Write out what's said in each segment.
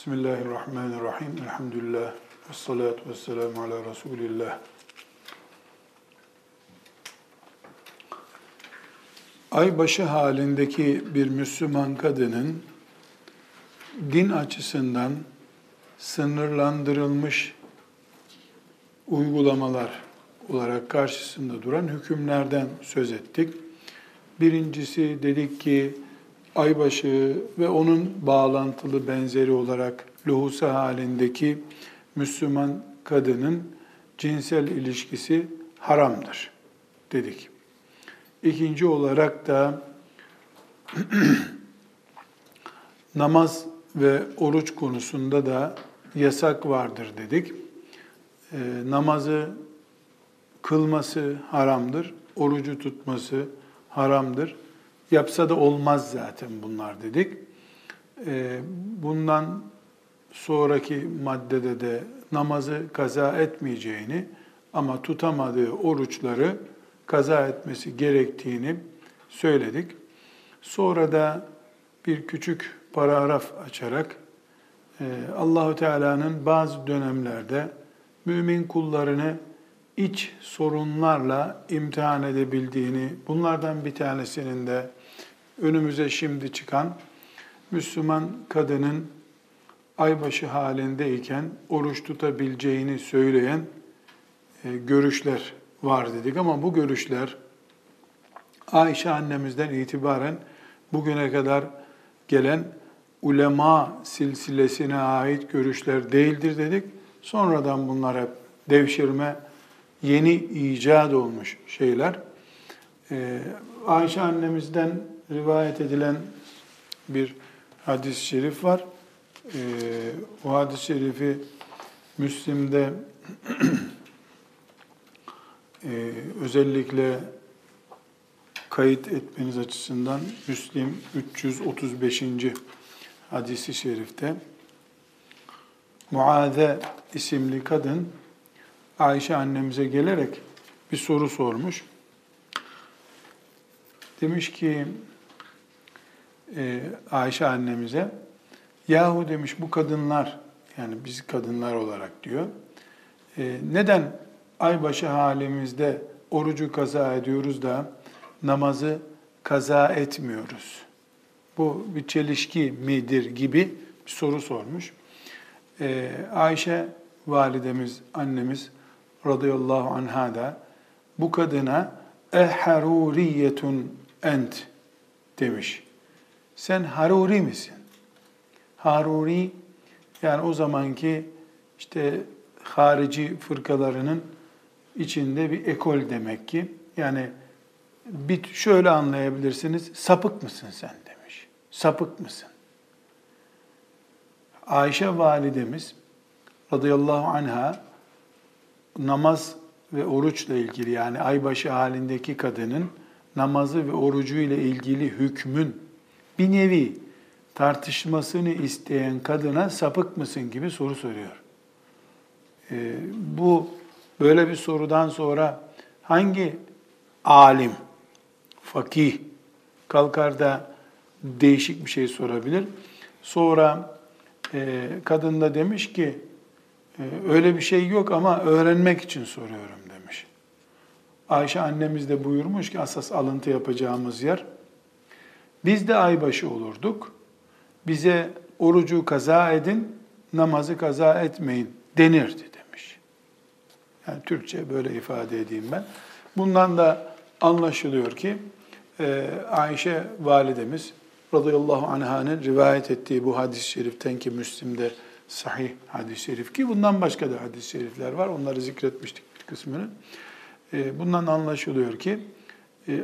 Bismillahirrahmanirrahim. Elhamdülillah. Ve salatu ve selamu ala Resulillah. Aybaşı halindeki bir Müslüman kadının din açısından sınırlandırılmış uygulamalar olarak karşısında duran hükümlerden söz ettik. Birincisi dedik ki aybaşı ve onun bağlantılı benzeri olarak lohusa halindeki Müslüman kadının cinsel ilişkisi haramdır dedik. İkinci olarak da namaz ve oruç konusunda da yasak vardır dedik. E, namazı kılması haramdır, orucu tutması haramdır. Yapsa da olmaz zaten bunlar dedik. E, bundan sonraki maddede de namazı kaza etmeyeceğini ama tutamadığı oruçları kaza etmesi gerektiğini söyledik. Sonra da bir küçük paragraf açarak e, Allahu Teala'nın bazı dönemlerde mümin kullarını iç sorunlarla imtihan edebildiğini, bunlardan bir tanesinin de önümüze şimdi çıkan Müslüman kadının aybaşı halindeyken oruç tutabileceğini söyleyen e, görüşler var dedik ama bu görüşler Ayşe annemizden itibaren bugüne kadar gelen ulema silsilesine ait görüşler değildir dedik. Sonradan bunlar hep devşirme, yeni icat olmuş şeyler. Ee, Ayşe annemizden rivayet edilen bir hadis-i şerif var. Ee, o hadis-i şerifi Müslim'de e, özellikle kayıt etmeniz açısından Müslim 335. hadisi şerifte Muaze isimli kadın Ayşe annemize gelerek bir soru sormuş. Demiş ki e, Ayşe annemize yahu demiş bu kadınlar yani biz kadınlar olarak diyor e, neden aybaşı halimizde orucu kaza ediyoruz da namazı kaza etmiyoruz? Bu bir çelişki midir gibi bir soru sormuş. Ee, Ayşe validemiz, annemiz radıyallahu anha da bu kadına eharuriyetun ent demiş. Sen haruri misin? Haruri yani o zamanki işte harici fırkalarının içinde bir ekol demek ki. Yani bir şöyle anlayabilirsiniz. Sapık mısın sen demiş. Sapık mısın? Ayşe validemiz radıyallahu anha namaz ve oruçla ilgili yani aybaşı halindeki kadının namazı ve orucu ile ilgili hükmün bir nevi tartışmasını isteyen kadına sapık mısın gibi soru soruyor. Ee, bu böyle bir sorudan sonra hangi alim, fakih kalkar da değişik bir şey sorabilir? Sonra e, kadın da demiş ki e, öyle bir şey yok ama öğrenmek için soruyorum demiş. Ayşe annemiz de buyurmuş ki asas alıntı yapacağımız yer biz de aybaşı olurduk. Bize orucu kaza edin, namazı kaza etmeyin denirdi demiş. Yani Türkçe böyle ifade edeyim ben. Bundan da anlaşılıyor ki e, Ayşe validemiz radıyallahu anh'ın rivayet ettiği bu hadis-i şeriften ki Müslim'de sahih hadis-i şerif ki bundan başka da hadis-i şerifler var. Onları zikretmiştik bir kısmını. E, bundan anlaşılıyor ki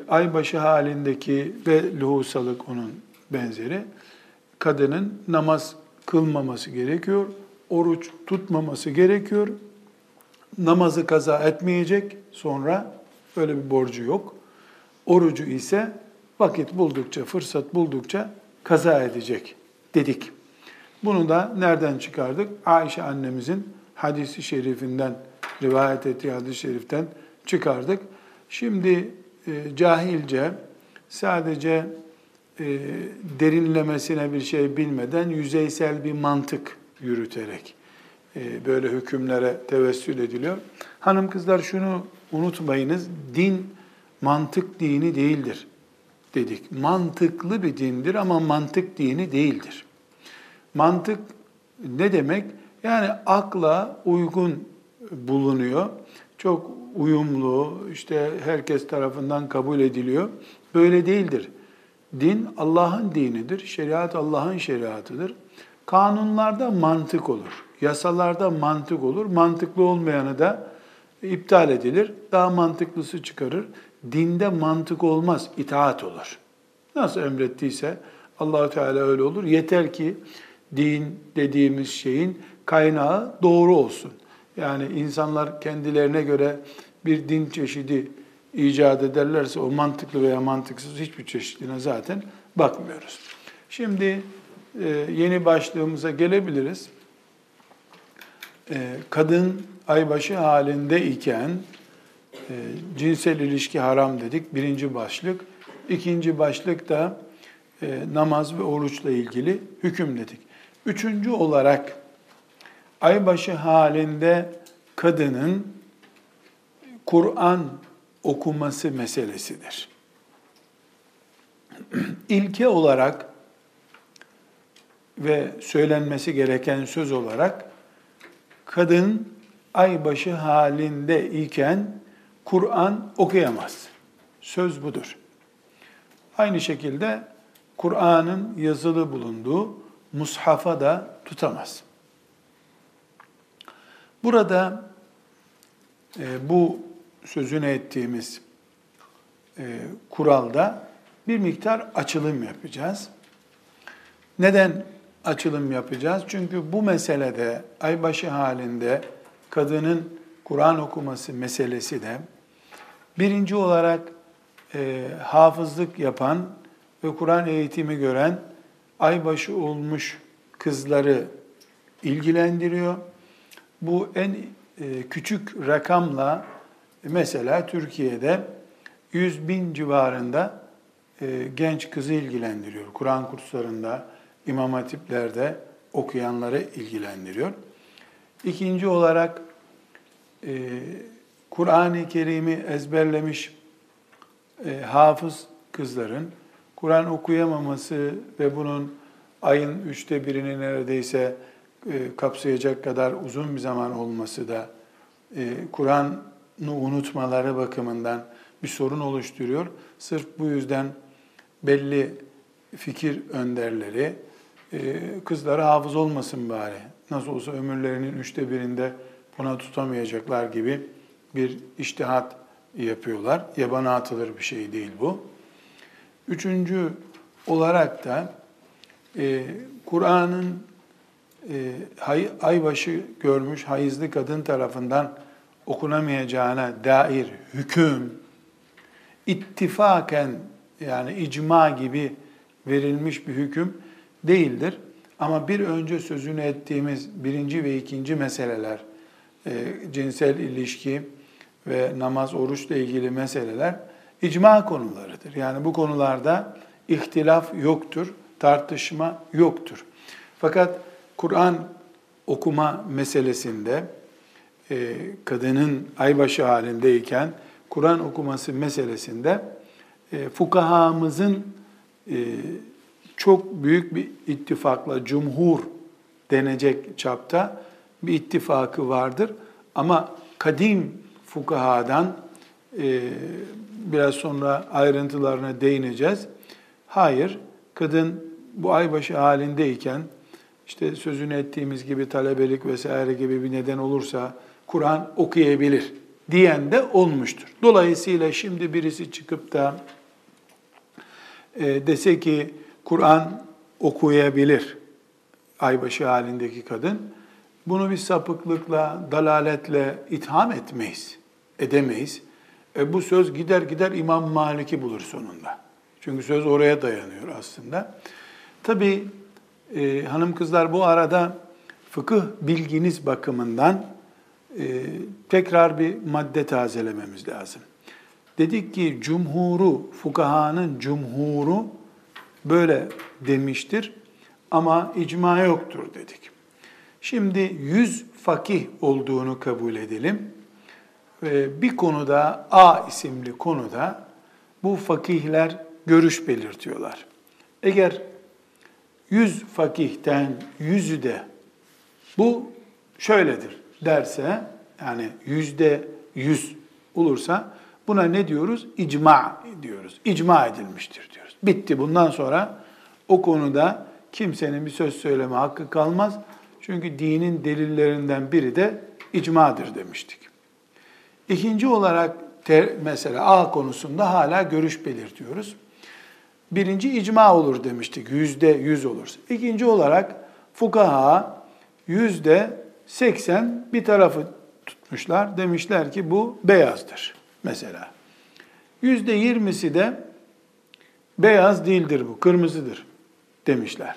aybaşı halindeki ve lohusalık onun benzeri kadının namaz kılmaması gerekiyor, oruç tutmaması gerekiyor, namazı kaza etmeyecek, sonra öyle bir borcu yok. Orucu ise vakit buldukça, fırsat buldukça kaza edecek dedik. Bunu da nereden çıkardık? Ayşe annemizin hadisi şerifinden, rivayet ettiği hadis-i şeriften çıkardık. Şimdi e, cahilce sadece e, derinlemesine bir şey bilmeden yüzeysel bir mantık yürüterek e, böyle hükümlere tevessül ediliyor. Hanım kızlar şunu unutmayınız, din mantık dini değildir dedik. Mantıklı bir dindir ama mantık dini değildir. Mantık ne demek? Yani akla uygun bulunuyor. Çok uyumlu, işte herkes tarafından kabul ediliyor. Böyle değildir. Din Allah'ın dinidir, şeriat Allah'ın şeriatıdır. Kanunlarda mantık olur, yasalarda mantık olur. Mantıklı olmayanı da iptal edilir, daha mantıklısı çıkarır. Dinde mantık olmaz, itaat olur. Nasıl emrettiyse Allahu Teala öyle olur. Yeter ki din dediğimiz şeyin kaynağı doğru olsun. Yani insanlar kendilerine göre bir din çeşidi icat ederlerse o mantıklı veya mantıksız hiçbir çeşidine zaten bakmıyoruz. Şimdi e, yeni başlığımıza gelebiliriz. E, kadın aybaşı halinde iken e, cinsel ilişki haram dedik. Birinci başlık. İkinci başlık da namaz ve oruçla ilgili hüküm dedik. Üçüncü olarak aybaşı halinde kadının Kur'an okuması meselesidir. İlke olarak ve söylenmesi gereken söz olarak kadın aybaşı halinde iken Kur'an okuyamaz. Söz budur. Aynı şekilde Kur'an'ın yazılı bulunduğu mushafa da tutamaz. Burada e, bu sözünü ettiğimiz e, kuralda bir miktar açılım yapacağız. Neden açılım yapacağız? Çünkü bu meselede aybaşı halinde kadının Kur'an okuması meselesi de birinci olarak e, hafızlık yapan ve Kur'an eğitimi gören aybaşı olmuş kızları ilgilendiriyor. Bu en e, küçük rakamla mesela Türkiye'de 100 bin civarında e, genç kızı ilgilendiriyor. Kur'an kurslarında, imam hatiplerde okuyanları ilgilendiriyor. İkinci olarak e, Kur'an-ı Kerim'i ezberlemiş hafız kızların Kur'an okuyamaması ve bunun ayın üçte birini neredeyse e, kapsayacak kadar uzun bir zaman olması da e, Kur'an'ı unutmaları bakımından bir sorun oluşturuyor. Sırf bu yüzden belli fikir önderleri e, kızlara hafız olmasın bari. Nasıl olsa ömürlerinin üçte birinde buna tutamayacaklar gibi bir iştihat yapıyorlar. Yabana atılır bir şey değil bu. Üçüncü olarak da e, Kur'an'ın e, hay, aybaşı görmüş hayızlı kadın tarafından okunamayacağına dair hüküm ittifaken yani icma gibi verilmiş bir hüküm değildir. Ama bir önce sözünü ettiğimiz birinci ve ikinci meseleler, e, cinsel ilişki ve namaz, oruçla ilgili meseleler icma konularıdır. Yani bu konularda ihtilaf yoktur, tartışma yoktur. Fakat Kur'an okuma meselesinde e, kadının aybaşı halindeyken Kur'an okuması meselesinde e, fukahamızın e, çok büyük bir ittifakla cumhur denecek çapta bir ittifakı vardır. Ama kadim fukahadan e, biraz sonra ayrıntılarına değineceğiz. Hayır, kadın bu aybaşı halindeyken işte sözünü ettiğimiz gibi talebelik vesaire gibi bir neden olursa Kur'an okuyabilir diyen de olmuştur. Dolayısıyla şimdi birisi çıkıp da e, dese ki Kur'an okuyabilir aybaşı halindeki kadın, bunu bir sapıklıkla, dalaletle itham etmeyiz, edemeyiz. E, bu söz gider gider İmam Malik'i bulur sonunda. Çünkü söz oraya dayanıyor aslında. Tabii e, hanım kızlar bu arada fıkıh bilginiz bakımından tekrar bir madde tazelememiz lazım. Dedik ki cumhuru, fukahanın cumhuru böyle demiştir ama icma yoktur dedik. Şimdi yüz fakih olduğunu kabul edelim. Bir konuda A isimli konuda bu fakihler görüş belirtiyorlar. Eğer yüz fakihten yüzü de bu şöyledir derse yani yüzde yüz olursa buna ne diyoruz? İcma diyoruz. İcma edilmiştir diyoruz. Bitti bundan sonra o konuda kimsenin bir söz söyleme hakkı kalmaz. Çünkü dinin delillerinden biri de icmadır demiştik. İkinci olarak mesela A konusunda hala görüş belirtiyoruz. Birinci icma olur demiştik, yüzde yüz olursa. İkinci olarak fukaha yüzde seksen bir tarafı tutmuşlar. Demişler ki bu beyazdır mesela. Yüzde yirmisi de beyaz değildir bu, kırmızıdır demişler.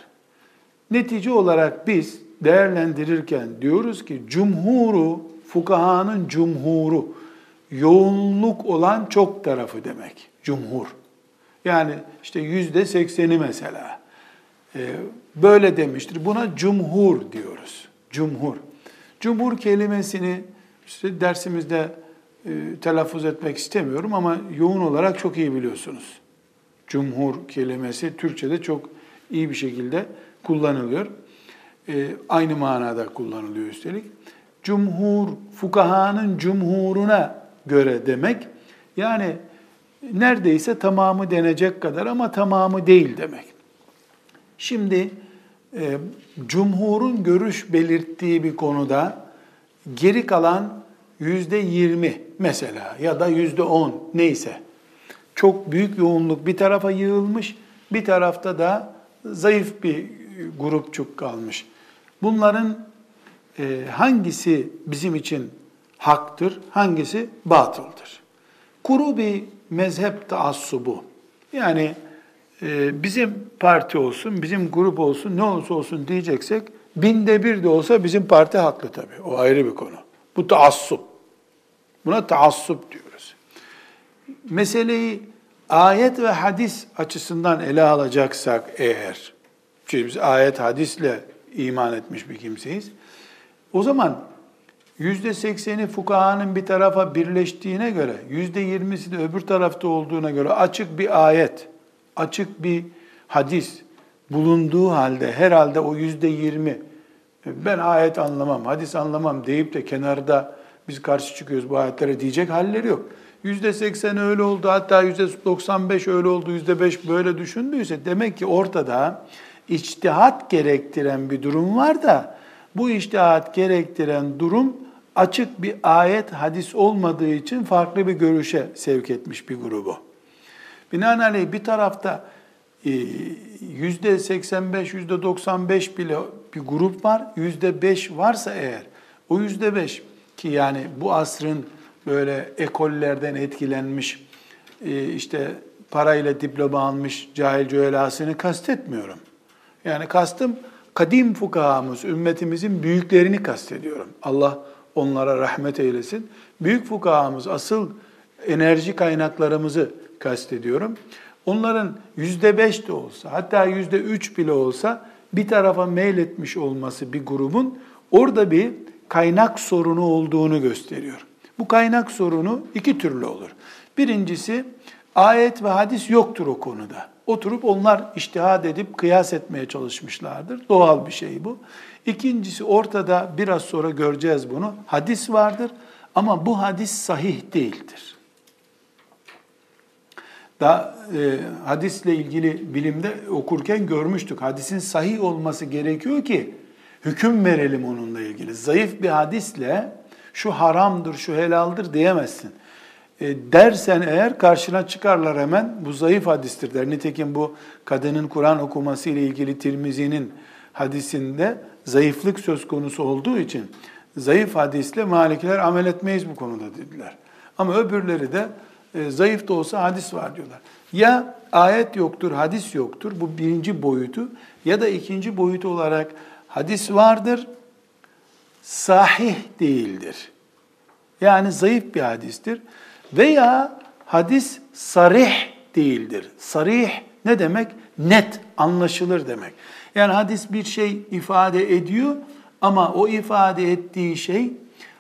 Netice olarak biz değerlendirirken diyoruz ki cumhuru, fukahanın cumhuru, yoğunluk olan çok tarafı demek. Cumhur. Yani işte yüzde sekseni mesela. Ee, böyle demiştir. Buna cumhur diyoruz. Cumhur. Cumhur kelimesini işte dersimizde e, telaffuz etmek istemiyorum ama yoğun olarak çok iyi biliyorsunuz. Cumhur kelimesi Türkçe'de çok iyi bir şekilde kullanılıyor. E, aynı manada kullanılıyor üstelik. Cumhur, fukahanın cumhuruna göre demek. Yani neredeyse tamamı denecek kadar ama tamamı değil demek. Şimdi e, cumhurun görüş belirttiği bir konuda geri kalan yüzde yirmi mesela ya da yüzde on neyse çok büyük yoğunluk bir tarafa yığılmış, bir tarafta da zayıf bir grupçuk kalmış. Bunların e, hangisi bizim için haktır, hangisi batıldır? Kuru bir mezhep taassubu. Yani bizim parti olsun, bizim grup olsun, ne olursa olsun diyeceksek, binde bir de olsa bizim parti haklı tabii. O ayrı bir konu. Bu taassup. Buna taassup diyoruz. Meseleyi ayet ve hadis açısından ele alacaksak eğer, çünkü biz ayet hadisle iman etmiş bir kimseyiz, o zaman yüzde sekseni fukahanın bir tarafa birleştiğine göre, yüzde yirmisi de öbür tarafta olduğuna göre açık bir ayet, açık bir hadis bulunduğu halde herhalde o yüzde yirmi ben ayet anlamam, hadis anlamam deyip de kenarda biz karşı çıkıyoruz bu ayetlere diyecek halleri yok. Yüzde seksen öyle oldu, hatta yüzde doksan beş öyle oldu, yüzde beş böyle düşündüyse demek ki ortada içtihat gerektiren bir durum var da bu içtihat gerektiren durum açık bir ayet, hadis olmadığı için farklı bir görüşe sevk etmiş bir grubu. Binaenaleyh bir tarafta e, yüzde 85, yüzde 95 bile bir grup var. Yüzde 5 varsa eğer, o yüzde 5 ki yani bu asrın böyle ekollerden etkilenmiş, e, işte parayla diploma almış cahil cühelasını kastetmiyorum. Yani kastım kadim fukahamız, ümmetimizin büyüklerini kastediyorum. Allah onlara rahmet eylesin. Büyük fukahamız, asıl enerji kaynaklarımızı kastediyorum. Onların yüzde beş de olsa, hatta yüzde üç bile olsa bir tarafa meyletmiş olması bir grubun orada bir kaynak sorunu olduğunu gösteriyor. Bu kaynak sorunu iki türlü olur. Birincisi ayet ve hadis yoktur o konuda. Oturup onlar iştihad edip kıyas etmeye çalışmışlardır. Doğal bir şey bu. İkincisi ortada biraz sonra göreceğiz bunu. Hadis vardır ama bu hadis sahih değildir. Da e, hadisle ilgili bilimde okurken görmüştük. Hadisin sahih olması gerekiyor ki hüküm verelim onunla ilgili. Zayıf bir hadisle şu haramdır, şu helaldir diyemezsin. E, dersen eğer karşına çıkarlar hemen bu zayıf hadistir der. Nitekim bu kadının Kur'an okuması ile ilgili Tirmizi'nin hadisinde zayıflık söz konusu olduğu için zayıf hadisle Malikiler amel etmeyiz bu konuda dediler. Ama öbürleri de e, zayıf da olsa hadis var diyorlar. Ya ayet yoktur, hadis yoktur. Bu birinci boyutu. Ya da ikinci boyutu olarak hadis vardır, sahih değildir. Yani zayıf bir hadistir. Veya hadis sarih değildir. Sarih ne demek? Net, anlaşılır demek. Yani hadis bir şey ifade ediyor Ama o ifade ettiği şey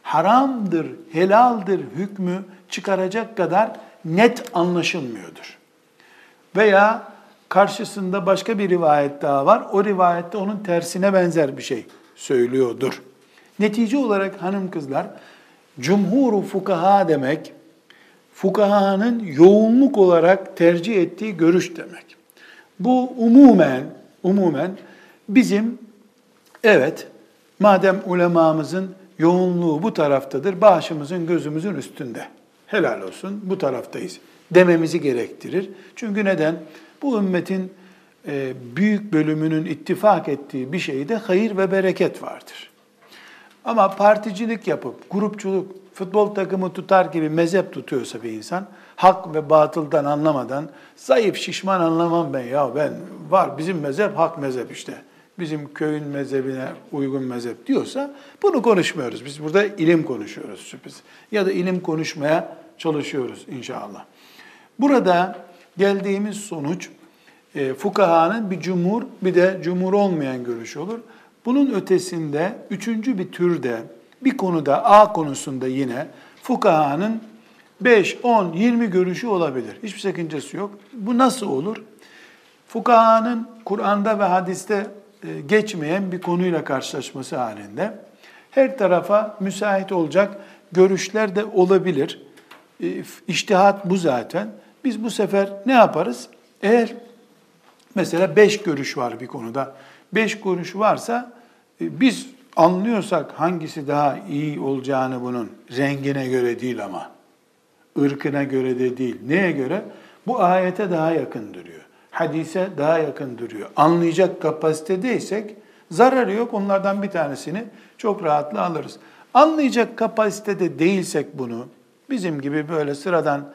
haramdır, helaldir hükmü çıkaracak kadar net anlaşılmıyordur. Veya karşısında başka bir rivayet daha var. O rivayette onun tersine benzer bir şey söylüyordur. Netice olarak hanım kızlar, cumhur fukaha demek, fukahanın yoğunluk olarak tercih ettiği görüş demek. Bu umumen, umumen bizim evet madem ulemamızın yoğunluğu bu taraftadır, başımızın gözümüzün üstünde. Helal olsun bu taraftayız dememizi gerektirir. Çünkü neden? Bu ümmetin e, büyük bölümünün ittifak ettiği bir şeyde hayır ve bereket vardır. Ama particilik yapıp, grupçuluk, futbol takımı tutar gibi mezhep tutuyorsa bir insan, hak ve batıldan anlamadan, zayıf, şişman anlamam ben ya ben, var bizim mezhep hak mezhep işte. Bizim köyün mezhebine uygun mezhep diyorsa bunu konuşmuyoruz. Biz burada ilim konuşuyoruz şüphesiz. Ya da ilim konuşmaya çalışıyoruz inşallah. Burada geldiğimiz sonuç e, fukahanın bir cumhur bir de cumhur olmayan görüşü olur. Bunun ötesinde üçüncü bir türde bir konuda A konusunda yine fukahanın 5, 10, 20 görüşü olabilir. Hiçbir sakıncası yok. Bu nasıl olur? Fukahanın Kur'an'da ve hadiste geçmeyen bir konuyla karşılaşması halinde her tarafa müsait olacak görüşler de olabilir. E, iştihat bu zaten. Biz bu sefer ne yaparız? Eğer mesela beş görüş var bir konuda, beş görüş varsa e, biz anlıyorsak hangisi daha iyi olacağını bunun rengine göre değil ama ırkına göre de değil. Neye göre? Bu ayete daha yakın duruyor. Hadise daha yakın duruyor. Anlayacak kapasitedeysek zararı yok. Onlardan bir tanesini çok rahatla alırız. Anlayacak kapasitede değilsek bunu, bizim gibi böyle sıradan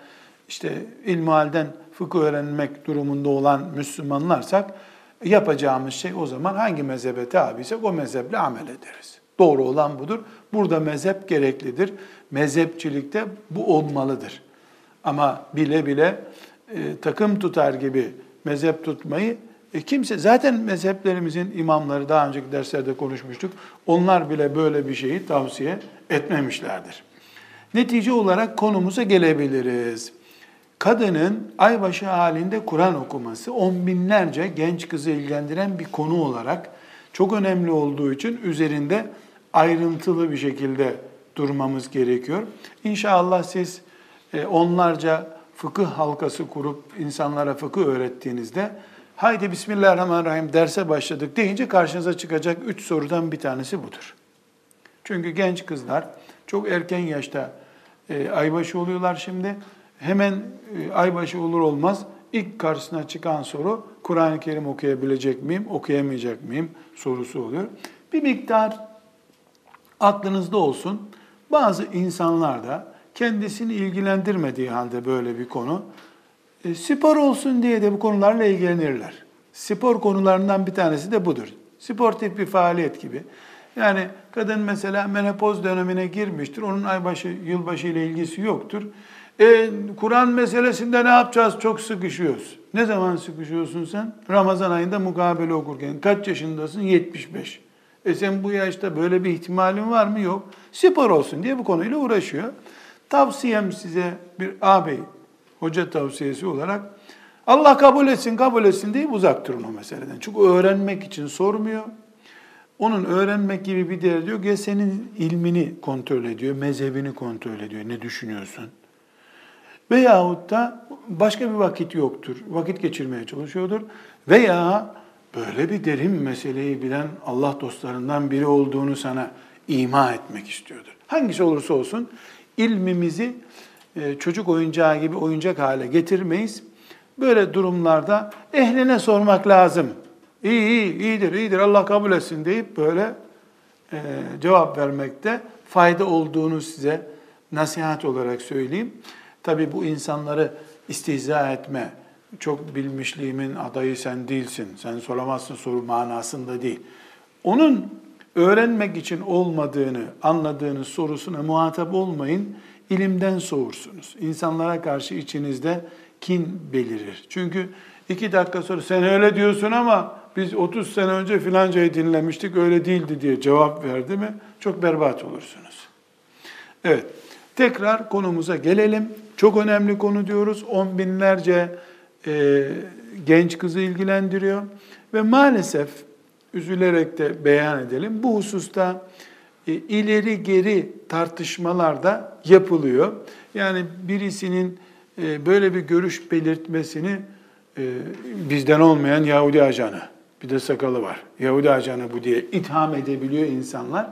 işte ilmihalden fıkıh öğrenmek durumunda olan Müslümanlarsak yapacağımız şey o zaman hangi mezhebe tabiysek o mezheple amel ederiz. Doğru olan budur. Burada mezhep gereklidir. Mezhepçilikte bu olmalıdır. Ama bile bile e, takım tutar gibi mezhep tutmayı e, kimse zaten mezheplerimizin imamları daha önceki derslerde konuşmuştuk. Onlar bile böyle bir şeyi tavsiye etmemişlerdir. Netice olarak konumuza gelebiliriz. Kadının aybaşı halinde Kur'an okuması on binlerce genç kızı ilgilendiren bir konu olarak çok önemli olduğu için üzerinde ayrıntılı bir şekilde durmamız gerekiyor. İnşallah siz e, onlarca fıkıh halkası kurup insanlara fıkıh öğrettiğinizde haydi Bismillahirrahmanirrahim derse başladık deyince karşınıza çıkacak üç sorudan bir tanesi budur. Çünkü genç kızlar çok erken yaşta e, aybaşı oluyorlar şimdi. Hemen e, aybaşı olur olmaz ilk karşısına çıkan soru Kur'an-ı Kerim okuyabilecek miyim, okuyamayacak mıyım sorusu oluyor. Bir miktar aklınızda olsun. Bazı insanlar da kendisini ilgilendirmediği halde böyle bir konu e, spor olsun diye de bu konularla ilgilenirler. Spor konularından bir tanesi de budur. Sportif bir faaliyet gibi. Yani kadın mesela menopoz dönemine girmiştir. Onun aybaşı, yılbaşı ile ilgisi yoktur. E, Kur'an meselesinde ne yapacağız? Çok sıkışıyoruz. Ne zaman sıkışıyorsun sen? Ramazan ayında mukabele okurken. Kaç yaşındasın? 75. E sen bu yaşta böyle bir ihtimalin var mı? Yok. Spor olsun diye bu konuyla uğraşıyor. Tavsiyem size bir ağabey, hoca tavsiyesi olarak Allah kabul etsin, kabul etsin deyip uzak durun o meseleden. Çünkü öğrenmek için sormuyor. Onun öğrenmek gibi bir derdi yok. Ya senin ilmini kontrol ediyor, mezhebini kontrol ediyor. Ne düşünüyorsun? Veyahut da başka bir vakit yoktur. Vakit geçirmeye çalışıyordur. Veya böyle bir derin meseleyi bilen Allah dostlarından biri olduğunu sana ima etmek istiyordur. Hangisi olursa olsun ilmimizi e, çocuk oyuncağı gibi oyuncak hale getirmeyiz. Böyle durumlarda ehline sormak lazım. İyi, iyi, iyidir, iyidir, Allah kabul etsin deyip böyle e, cevap vermekte fayda olduğunu size nasihat olarak söyleyeyim. Tabii bu insanları istihza etme, çok bilmişliğimin adayı sen değilsin, sen soramazsın soru manasında değil. Onun öğrenmek için olmadığını anladığınız sorusuna muhatap olmayın, ilimden soğursunuz. İnsanlara karşı içinizde kin belirir. Çünkü iki dakika sonra sen öyle diyorsun ama biz 30 sene önce filancayı dinlemiştik öyle değildi diye cevap verdi mi çok berbat olursunuz. Evet tekrar konumuza gelelim. Çok önemli konu diyoruz. On binlerce e, genç kızı ilgilendiriyor. Ve maalesef üzülerek de beyan edelim bu hususta e, ileri geri tartışmalar da yapılıyor. Yani birisinin e, böyle bir görüş belirtmesini e, bizden olmayan Yahudi ajanı, bir de sakalı var. Yahudi ajanı bu diye itham edebiliyor insanlar.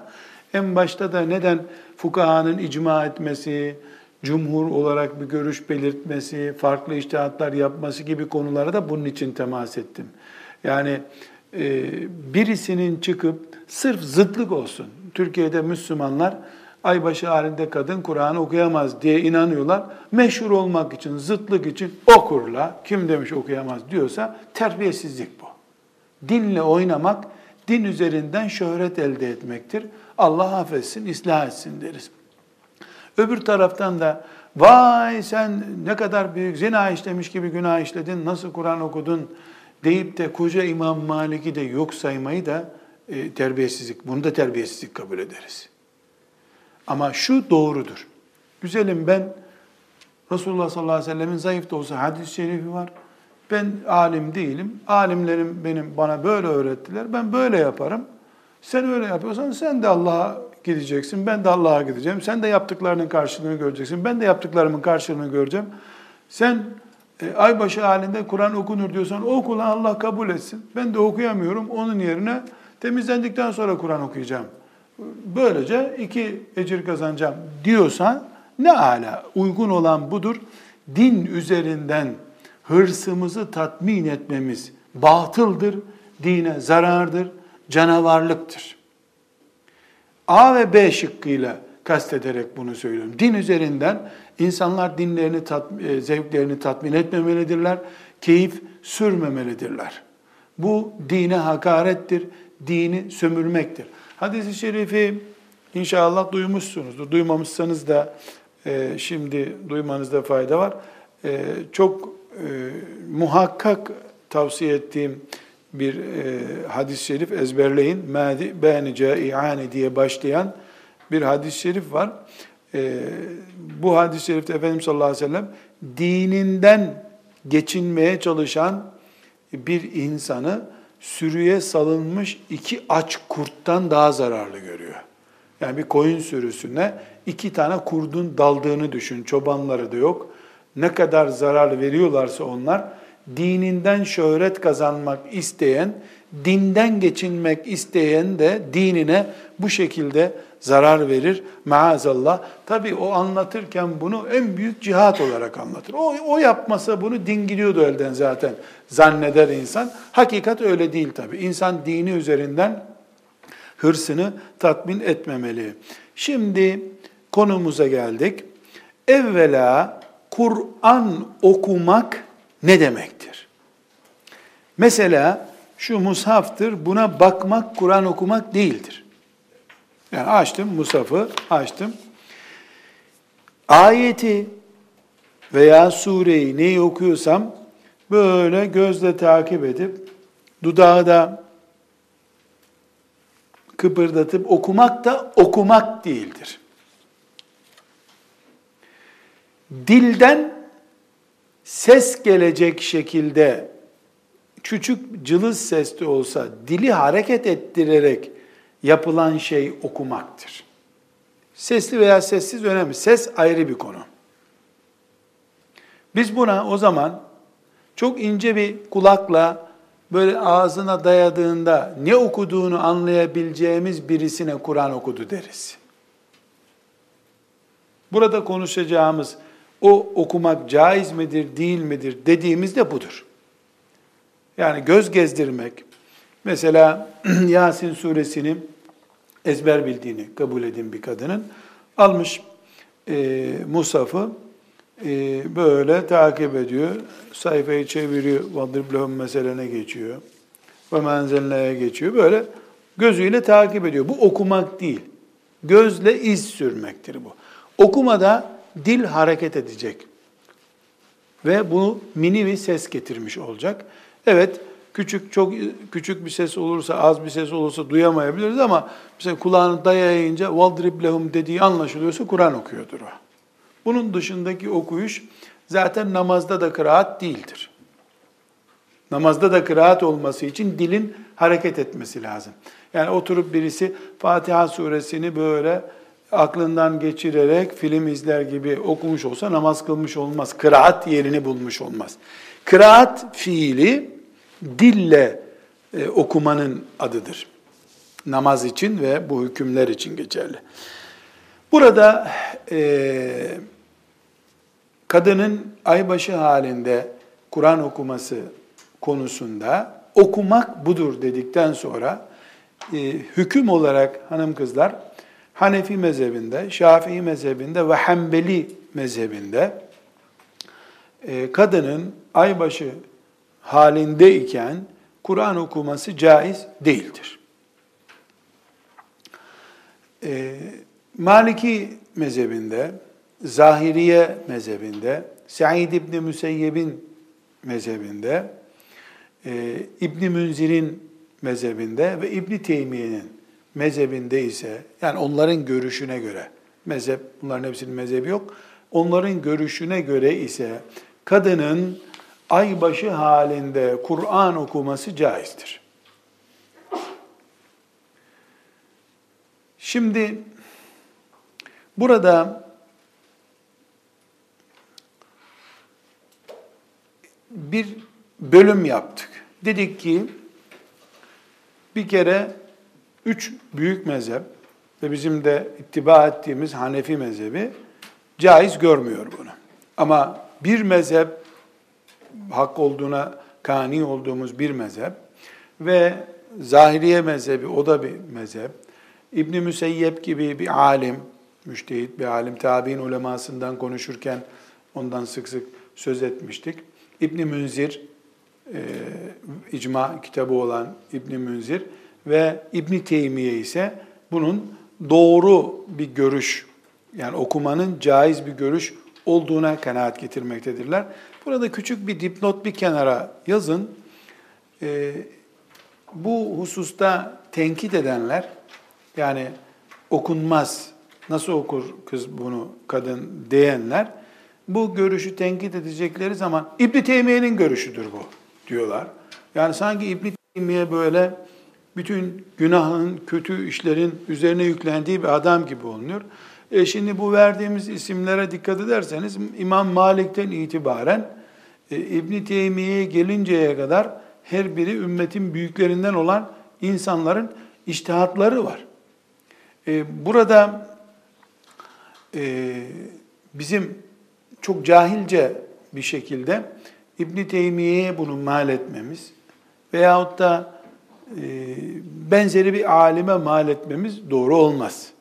En başta da neden fukahanın icma etmesi, cumhur olarak bir görüş belirtmesi, farklı iştihatlar yapması gibi konulara da bunun için temas ettim. Yani birisinin çıkıp sırf zıtlık olsun. Türkiye'de Müslümanlar aybaşı halinde kadın Kur'an okuyamaz diye inanıyorlar. Meşhur olmak için, zıtlık için okurla, kim demiş okuyamaz diyorsa terbiyesizlik bu. Dinle oynamak, din üzerinden şöhret elde etmektir. Allah affetsin, ıslah etsin deriz. Öbür taraftan da vay sen ne kadar büyük zina işlemiş gibi günah işledin, nasıl Kur'an okudun deyip de koca İmam Malik'i de yok saymayı da e, terbiyesizlik, bunu da terbiyesizlik kabul ederiz. Ama şu doğrudur. Güzelim ben Resulullah sallallahu aleyhi ve sellemin zayıf da olsa hadis-i şerifi var. Ben alim değilim. Alimlerim benim bana böyle öğrettiler. Ben böyle yaparım. Sen öyle yapıyorsan sen de Allah'a gideceksin. Ben de Allah'a gideceğim. Sen de yaptıklarının karşılığını göreceksin. Ben de yaptıklarımın karşılığını göreceğim. Sen e, aybaşı halinde Kur'an okunur diyorsan oku lan Allah kabul etsin. Ben de okuyamıyorum. Onun yerine temizlendikten sonra Kur'an okuyacağım. Böylece iki ecir kazanacağım diyorsan ne ala uygun olan budur. Din üzerinden hırsımızı tatmin etmemiz batıldır, dine zarardır, canavarlıktır. A ve B şıkkıyla kastederek bunu söylüyorum. Din üzerinden insanlar dinlerini, e, zevklerini tatmin etmemelidirler, keyif sürmemelidirler. Bu dine hakarettir, dini sömürmektir. Hadis-i şerifi inşallah duymuşsunuzdur. Duymamışsanız da e, şimdi duymanızda fayda var. E, çok muhakkak tavsiye ettiğim bir e, hadis-i şerif ezberleyin. Mâdi bâni câi'âni diye başlayan bir hadis-i şerif var. E, bu hadis-i şerifte Efendimiz sallallahu aleyhi ve sellem dininden geçinmeye çalışan bir insanı sürüye salınmış iki aç kurttan daha zararlı görüyor. Yani bir koyun sürüsüne iki tane kurdun daldığını düşün. Çobanları da yok. Ne kadar zarar veriyorlarsa onlar dininden şöhret kazanmak isteyen, dinden geçinmek isteyen de dinine bu şekilde zarar verir maazallah. Tabi o anlatırken bunu en büyük cihat olarak anlatır. O, o yapmasa bunu din gidiyordu elden zaten zanneder insan. Hakikat öyle değil tabi. İnsan dini üzerinden hırsını tatmin etmemeli. Şimdi konumuza geldik. Evvela Kur'an okumak ne demektir? Mesela şu mushaftır, buna bakmak Kur'an okumak değildir. Yani açtım mushafı, açtım. Ayeti veya sureyi neyi okuyorsam böyle gözle takip edip dudağı da kıpırdatıp okumak da okumak değildir. Dilden ses gelecek şekilde küçük cılız sesli olsa dili hareket ettirerek yapılan şey okumaktır. Sesli veya sessiz önemli. Ses ayrı bir konu. Biz buna o zaman çok ince bir kulakla böyle ağzına dayadığında ne okuduğunu anlayabileceğimiz birisine Kur'an okudu deriz. Burada konuşacağımız o okumak caiz midir, değil midir dediğimizde budur. Yani göz gezdirmek, mesela Yasin suresini ezber bildiğini kabul edin bir kadının, almış e, Musaf'ı e, böyle takip ediyor, sayfayı çeviriyor, vadriblehum meselene geçiyor, ve menzelneye geçiyor, böyle gözüyle takip ediyor. Bu okumak değil, gözle iz sürmektir bu. Okumada dil hareket edecek. Ve bunu mini bir ses getirmiş olacak. Evet, Küçük çok küçük bir ses olursa, az bir ses olursa duyamayabiliriz ama mesela kulağını dayayınca valdrib lehum dediği anlaşılıyorsa Kur'an okuyordur o. Bunun dışındaki okuyuş zaten namazda da kıraat değildir. Namazda da kıraat olması için dilin hareket etmesi lazım. Yani oturup birisi Fatiha suresini böyle aklından geçirerek film izler gibi okumuş olsa namaz kılmış olmaz. Kıraat yerini bulmuş olmaz. Kıraat fiili dille e, okumanın adıdır. Namaz için ve bu hükümler için geçerli. Burada e, kadının aybaşı halinde Kur'an okuması konusunda okumak budur dedikten sonra e, hüküm olarak hanım kızlar Hanefi mezhebinde, Şafii mezhebinde ve Hanbeli mezhebinde e, kadının aybaşı halindeyken Kur'an okuması caiz değildir. E, Maliki mezhebinde, Zahiriye mezhebinde, Said İbni Müseyyeb'in mezhebinde, e, İbni Münzir'in mezhebinde ve İbni Teymiye'nin mezhebinde ise, yani onların görüşüne göre, mezhep, bunların hepsinin mezhebi yok, onların görüşüne göre ise kadının aybaşı halinde Kur'an okuması caizdir. Şimdi burada bir bölüm yaptık. Dedik ki bir kere üç büyük mezhep ve bizim de ittiba ettiğimiz Hanefi mezhebi caiz görmüyor bunu. Ama bir mezhep hak olduğuna kani olduğumuz bir mezhep ve Zahiriye mezhebi o da bir mezhep. İbn Müseyyep gibi bir alim, müştehit bir alim, tabi'in ulemasından konuşurken ondan sık sık söz etmiştik. İbn Münzir e, icma kitabı olan İbn Münzir ve İbn Teymiye ise bunun doğru bir görüş yani okumanın caiz bir görüş olduğuna kanaat getirmektedirler. Burada küçük bir dipnot bir kenara yazın. Ee, bu hususta tenkit edenler, yani okunmaz, nasıl okur kız bunu kadın diyenler, bu görüşü tenkit edecekleri zaman İbn Teymiye'nin görüşüdür bu diyorlar. Yani sanki İbn Teymiye böyle bütün günahın, kötü işlerin üzerine yüklendiği bir adam gibi olunuyor. E şimdi bu verdiğimiz isimlere dikkat ederseniz İmam Malik'ten itibaren e, İbn Teymiye'ye gelinceye kadar her biri ümmetin büyüklerinden olan insanların iştihatları var. E, burada e, bizim çok cahilce bir şekilde İbn Teymiye'ye bunu mal etmemiz veyahut da e, benzeri bir alime mal etmemiz doğru olmaz.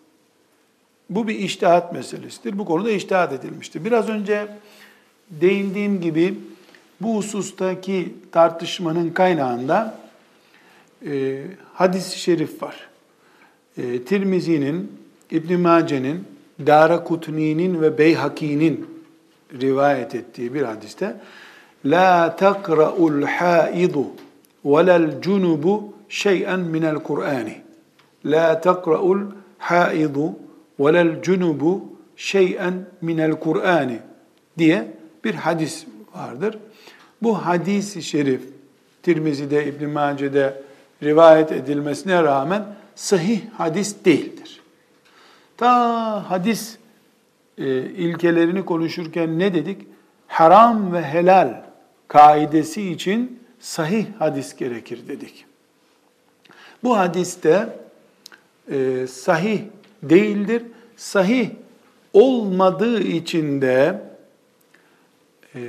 Bu bir iştihat meselesidir. Bu konuda iştihat edilmiştir. Biraz önce değindiğim gibi bu husustaki tartışmanın kaynağında e, hadis-i şerif var. E, Tirmizi'nin, İbn Mace'nin, Dara Kutni'nin ve Beyhaki'nin rivayet ettiği bir hadiste La takra'ul haidu velel cunubu şey'en minel Kur'ani. La takra'ul haidu velel cunubu şey'en minel Kur'ani diye bir hadis vardır. Bu hadis-i şerif Tirmizi'de, İbn Mace'de rivayet edilmesine rağmen sahih hadis değildir. Ta hadis e, ilkelerini konuşurken ne dedik? Haram ve helal kaidesi için sahih hadis gerekir dedik. Bu hadiste e, sahih değildir. Sahih olmadığı için de e,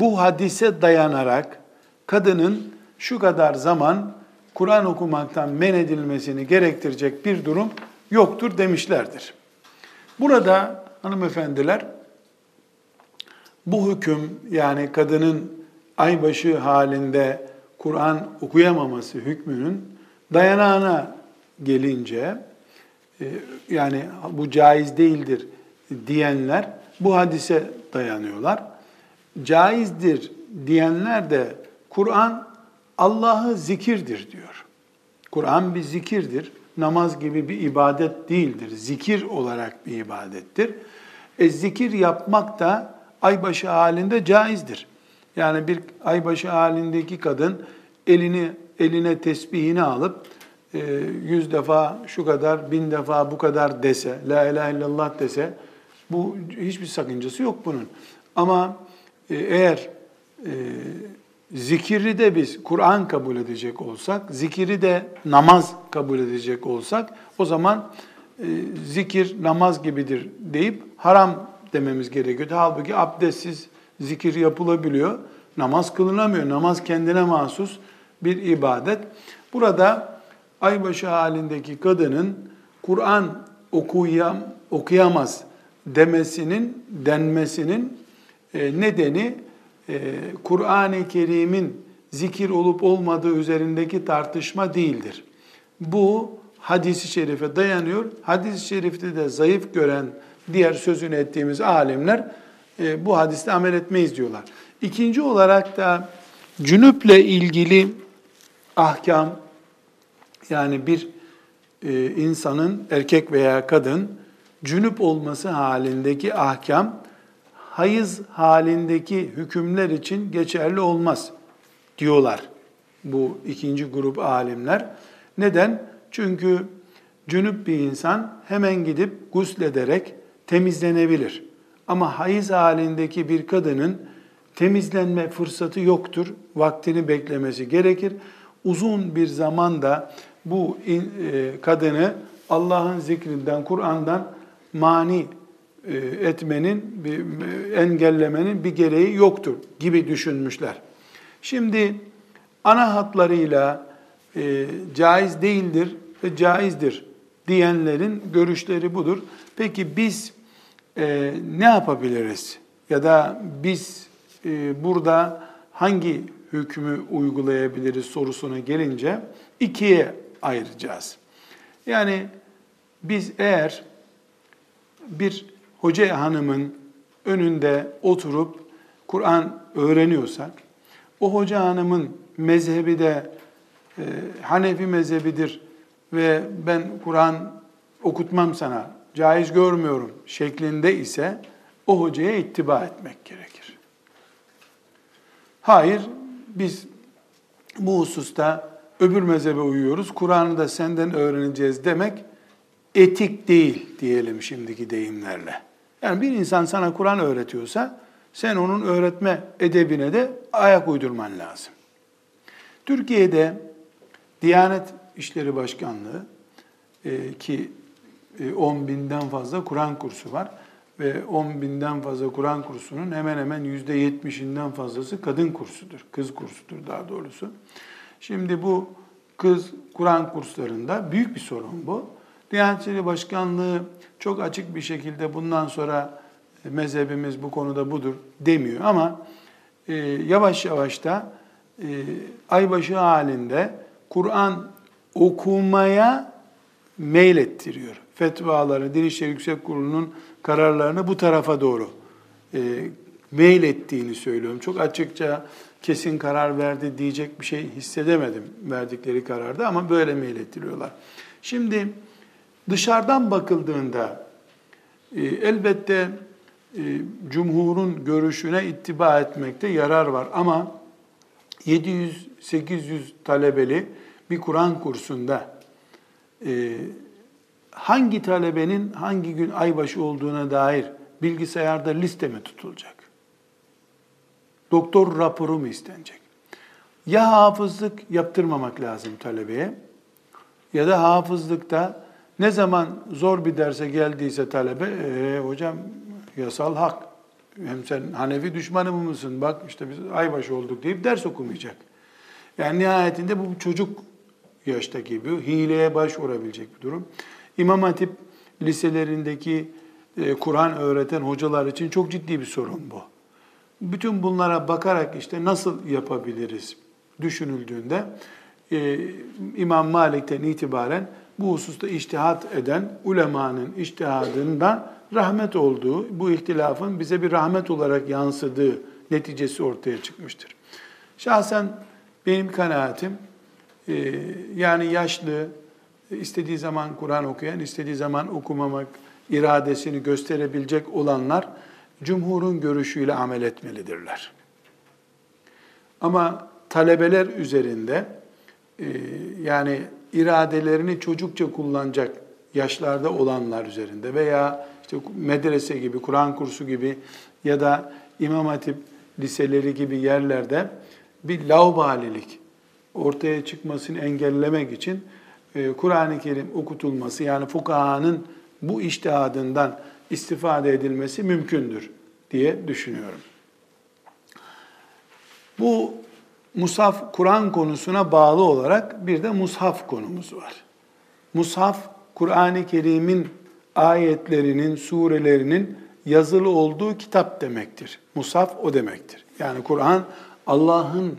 bu hadise dayanarak kadının şu kadar zaman Kur'an okumaktan men edilmesini gerektirecek bir durum yoktur demişlerdir. Burada hanımefendiler bu hüküm yani kadının aybaşı halinde Kur'an okuyamaması hükmünün dayanağına gelince yani bu caiz değildir diyenler bu hadise dayanıyorlar. Caizdir diyenler de Kur'an Allah'ı zikirdir diyor. Kur'an bir zikirdir. Namaz gibi bir ibadet değildir. Zikir olarak bir ibadettir. E, zikir yapmak da aybaşı halinde caizdir. Yani bir aybaşı halindeki kadın elini eline tesbihini alıp e, yüz defa şu kadar, bin defa bu kadar dese, la ilahe illallah dese, bu hiçbir sakıncası yok bunun. Ama e, eğer e, zikiri de biz Kur'an kabul edecek olsak, zikiri de namaz kabul edecek olsak, o zaman zikir namaz gibidir deyip haram dememiz gerekiyor. Halbuki abdestsiz zikir yapılabiliyor. Namaz kılınamıyor. Namaz kendine mahsus bir ibadet. Burada aybaşı halindeki kadının Kur'an okuyam, okuyamaz demesinin, denmesinin e, nedeni e, Kur'an-ı Kerim'in zikir olup olmadığı üzerindeki tartışma değildir. Bu hadisi şerife dayanıyor. Hadis-i şerifte de zayıf gören diğer sözünü ettiğimiz alimler e, bu hadiste amel etmeyiz diyorlar. İkinci olarak da cünüple ilgili ahkam yani bir e, insanın erkek veya kadın cünüp olması halindeki ahkam hayız halindeki hükümler için geçerli olmaz diyorlar bu ikinci grup alimler. Neden? Çünkü cünüp bir insan hemen gidip guslederek temizlenebilir. Ama hayız halindeki bir kadının temizlenme fırsatı yoktur. Vaktini beklemesi gerekir. Uzun bir zamanda bu e, kadını Allah'ın zikrinden, Kur'an'dan mani e, etmenin, engellemenin bir gereği yoktur gibi düşünmüşler. Şimdi ana hatlarıyla e, caiz değildir ve caizdir diyenlerin görüşleri budur. Peki biz e, ne yapabiliriz? Ya da biz e, burada hangi hükmü uygulayabiliriz sorusuna gelince ikiye ayıracağız. Yani biz eğer bir hoca hanımın önünde oturup Kur'an öğreniyorsak, o hoca hanımın mezhebi de e, Hanefi mezhebidir ve ben Kur'an okutmam sana, caiz görmüyorum şeklinde ise o hocaya ittiba etmek gerekir. Hayır, biz bu hususta öbür mezhebe uyuyoruz, Kur'an'ı da senden öğreneceğiz demek etik değil diyelim şimdiki deyimlerle. Yani bir insan sana Kur'an öğretiyorsa sen onun öğretme edebine de ayak uydurman lazım. Türkiye'de Diyanet İşleri Başkanlığı e, ki 10 e, binden fazla Kur'an kursu var ve 10 binden fazla Kur'an kursunun hemen hemen yüzde 70'inden fazlası kadın kursudur, kız kursudur daha doğrusu. Şimdi bu kız Kur'an kurslarında büyük bir sorun bu. Diyanet İşleri Başkanlığı çok açık bir şekilde bundan sonra mezhebimiz bu konuda budur demiyor ama e, yavaş yavaş da e, aybaşı halinde Kur'an okumaya meylettiriyor. Fetvaları, Din İşleri Yüksek Kurulu'nun kararlarını bu tarafa doğru e, meylettiğini söylüyorum. Çok açıkça kesin karar verdi diyecek bir şey hissedemedim verdikleri kararda ama böyle meylettiriyorlar. Şimdi dışarıdan bakıldığında e, elbette e, cumhurun görüşüne ittiba etmekte yarar var ama 700-800 talebeli bir Kur'an kursunda e, hangi talebenin hangi gün aybaşı olduğuna dair bilgisayarda liste mi tutulacak? Doktor raporu mu istenecek? Ya hafızlık yaptırmamak lazım talebeye ya da hafızlıkta ne zaman zor bir derse geldiyse talebe, e, hocam yasal hak, hem sen Hanefi düşmanı mı mısın, bak işte biz aybaşı olduk deyip ders okumayacak. Yani nihayetinde bu çocuk yaştaki bir hileye başvurabilecek bir durum. İmam Hatip liselerindeki e, Kur'an öğreten hocalar için çok ciddi bir sorun bu. Bütün bunlara bakarak işte nasıl yapabiliriz düşünüldüğünde e, İmam Malik'ten itibaren bu hususta iştihat eden ulemanın iştihadından rahmet olduğu, bu ihtilafın bize bir rahmet olarak yansıdığı neticesi ortaya çıkmıştır. Şahsen Benim kanaatim e, yani yaşlı, istediği zaman Kur'an okuyan, istediği zaman okumamak iradesini gösterebilecek olanlar cumhurun görüşüyle amel etmelidirler. Ama talebeler üzerinde e, yani iradelerini çocukça kullanacak yaşlarda olanlar üzerinde veya işte medrese gibi, Kur'an kursu gibi ya da İmam Hatip liseleri gibi yerlerde bir laubalilik ortaya çıkmasını engellemek için e, Kur'an-ı Kerim okutulması yani fukahanın bu iştihadından istifade edilmesi mümkündür diye düşünüyorum. Bu Musaf Kur'an konusuna bağlı olarak bir de mushaf konumuz var. Mushaf Kur'an-ı Kerim'in ayetlerinin, surelerinin yazılı olduğu kitap demektir. Musaf o demektir. Yani Kur'an Allah'ın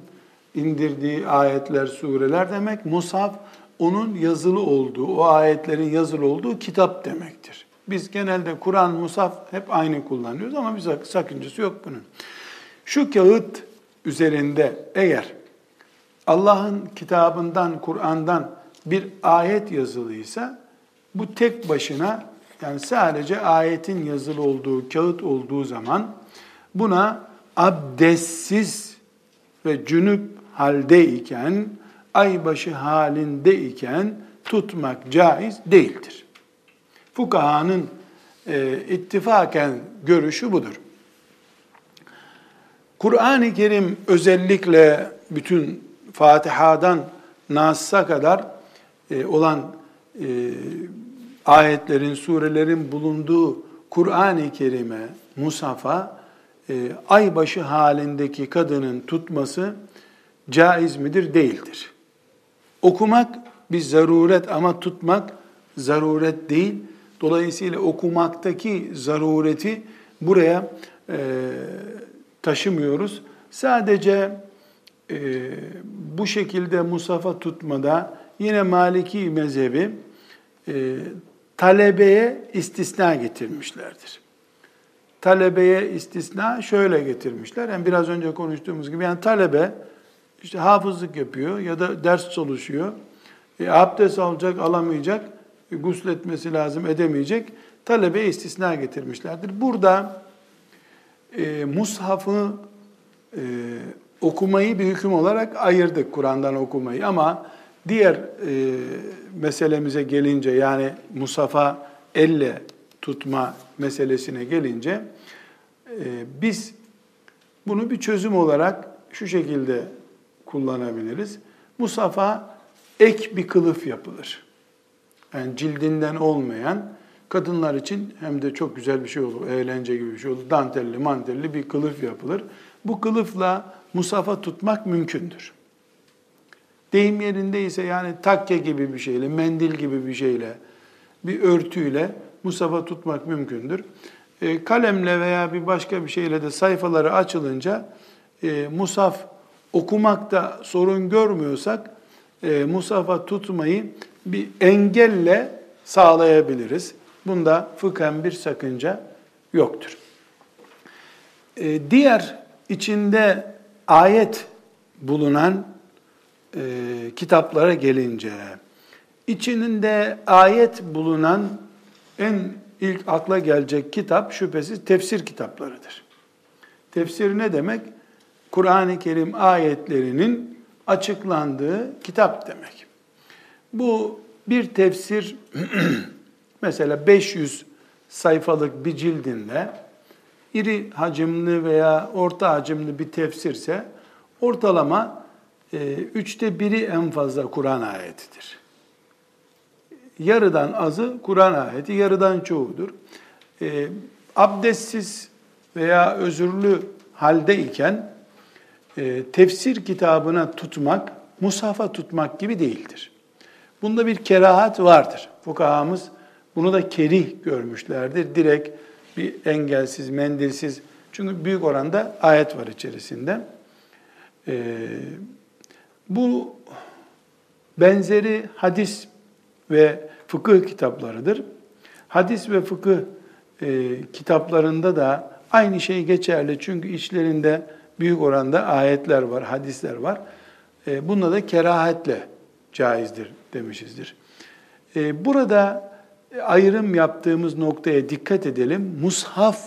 indirdiği ayetler, sureler demek. Musaf onun yazılı olduğu, o ayetlerin yazılı olduğu kitap demektir. Biz genelde Kur'an, Musaf hep aynı kullanıyoruz ama bir sakıncası yok bunun. Şu kağıt üzerinde eğer Allah'ın kitabından, Kur'an'dan bir ayet yazılıysa bu tek başına yani sadece ayetin yazılı olduğu, kağıt olduğu zaman buna abdestsiz ve cünüp haldeyken, aybaşı halindeyken tutmak caiz değildir. Fukahanın e, ittifaken görüşü budur. Kur'an-ı Kerim özellikle bütün Fatiha'dan Nas'a kadar e, olan e, ayetlerin, surelerin bulunduğu Kur'an-ı Kerim'e, Musaf'a e, aybaşı halindeki kadının tutması caiz midir? Değildir. Okumak bir zaruret ama tutmak zaruret değil. Dolayısıyla okumaktaki zarureti buraya e, taşımıyoruz. Sadece e, bu şekilde musafa tutmada yine Maliki mezhebi e, talebeye istisna getirmişlerdir. Talebeye istisna şöyle getirmişler. Yani biraz önce konuştuğumuz gibi yani talebe işte hafızlık yapıyor ya da ders çalışıyor. E, abdest alacak, alamayacak, gusletmesi lazım, edemeyecek. Talebe istisna getirmişlerdir. Burada e, mushafı e, okumayı bir hüküm olarak ayırdık Kur'an'dan okumayı ama diğer e, meselemize gelince yani musafa elle tutma meselesine gelince e, biz bunu bir çözüm olarak şu şekilde kullanabiliriz. Musafa ek bir kılıf yapılır. Yani cildinden olmayan kadınlar için hem de çok güzel bir şey olur, eğlence gibi bir şey olur. Dantelli, mantelli bir kılıf yapılır. Bu kılıfla musafa tutmak mümkündür. Deyim yerindeyse yani takke gibi bir şeyle, mendil gibi bir şeyle, bir örtüyle musafa tutmak mümkündür. E, kalemle veya bir başka bir şeyle de sayfaları açılınca e, musaf okumakta sorun görmüyorsak e, musafa tutmayı bir engelle sağlayabiliriz. Bunda fıkhen bir sakınca yoktur. E, diğer içinde ayet bulunan e, kitaplara gelince, içinde ayet bulunan en ilk akla gelecek kitap şüphesiz tefsir kitaplarıdır. Tefsir ne demek? Kur'an-ı Kerim ayetlerinin açıklandığı kitap demek. Bu bir tefsir mesela 500 sayfalık bir cildinde iri hacimli veya orta hacimli bir tefsirse ortalama e, üçte biri en fazla Kur'an ayetidir. Yarıdan azı Kur'an ayeti, yarıdan çoğudur. E, abdestsiz veya özürlü haldeyken e, tefsir kitabına tutmak, musafa tutmak gibi değildir. Bunda bir kerahat vardır. Fukahamız bunu da kerih görmüşlerdir. Direkt bir engelsiz, mendilsiz. Çünkü büyük oranda ayet var içerisinde. Ee, bu benzeri hadis ve fıkıh kitaplarıdır. Hadis ve fıkıh e, kitaplarında da aynı şey geçerli. Çünkü içlerinde büyük oranda ayetler var, hadisler var. E, bunda da kerahetle caizdir demişizdir. E, burada ayrım yaptığımız noktaya dikkat edelim. Mushaf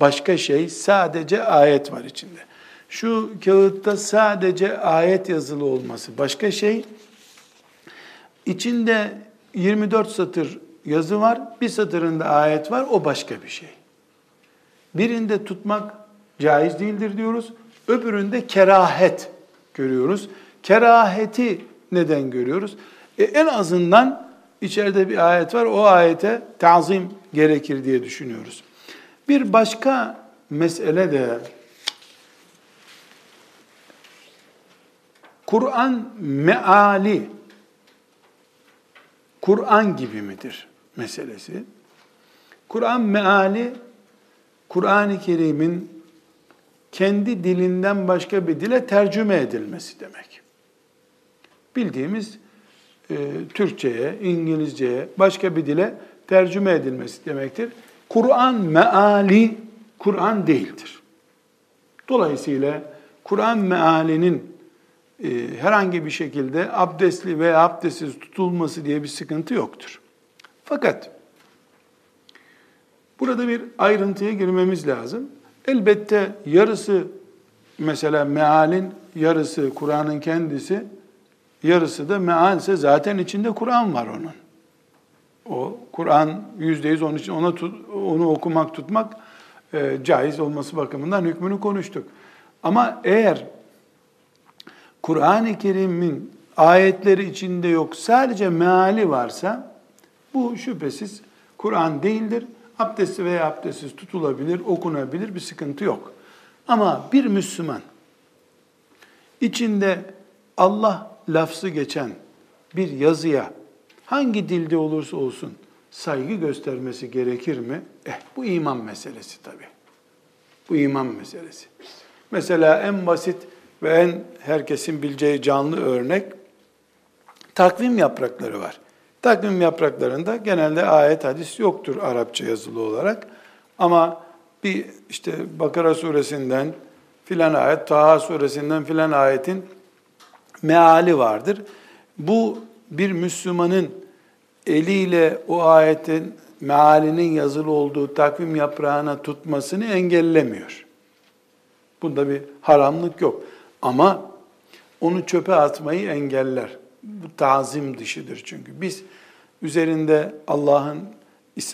başka şey, sadece ayet var içinde. Şu kağıtta sadece ayet yazılı olması başka şey. İçinde 24 satır yazı var, bir satırında ayet var, o başka bir şey. Birinde tutmak caiz değildir diyoruz, öbüründe kerahet görüyoruz. Keraheti neden görüyoruz? E, en azından içeride bir ayet var, o ayete tazim gerekir diye düşünüyoruz. Bir başka mesele de Kur'an meali Kur'an gibi midir meselesi. Kur'an meali Kur'an-ı Kerim'in kendi dilinden başka bir dile tercüme edilmesi demek. Bildiğimiz e, Türkçe'ye, İngilizce'ye, başka bir dile tercüme edilmesi demektir. Kur'an meali Kur'an değildir. Dolayısıyla Kur'an mealinin e, herhangi bir şekilde abdestli veya abdestsiz tutulması diye bir sıkıntı yoktur. Fakat burada bir ayrıntıya girmemiz lazım. Elbette yarısı mesela mealin yarısı Kur'an'ın kendisi, yarısı da mealse zaten içinde Kur'an var onun. O Kur'an yüzde yüz onun için ona onu okumak tutmak e, caiz olması bakımından hükmünü konuştuk. Ama eğer Kur'an-ı Kerim'in ayetleri içinde yok, sadece meali varsa bu şüphesiz Kur'an değildir. Abdesti veya abdestsiz tutulabilir, okunabilir bir sıkıntı yok. Ama bir Müslüman içinde Allah lafzı geçen bir yazıya hangi dilde olursa olsun saygı göstermesi gerekir mi? Eh bu iman meselesi tabii. Bu iman meselesi. Mesela en basit ve en herkesin bileceği canlı örnek takvim yaprakları var. Takvim yapraklarında genelde ayet hadis yoktur Arapça yazılı olarak. Ama bir işte Bakara suresinden filan ayet, Taha suresinden filan ayetin meali vardır. Bu bir Müslümanın eliyle o ayetin mealinin yazılı olduğu takvim yaprağına tutmasını engellemiyor. Bunda bir haramlık yok. Ama onu çöpe atmayı engeller. Bu tazim dışıdır çünkü. Biz üzerinde Allah'ın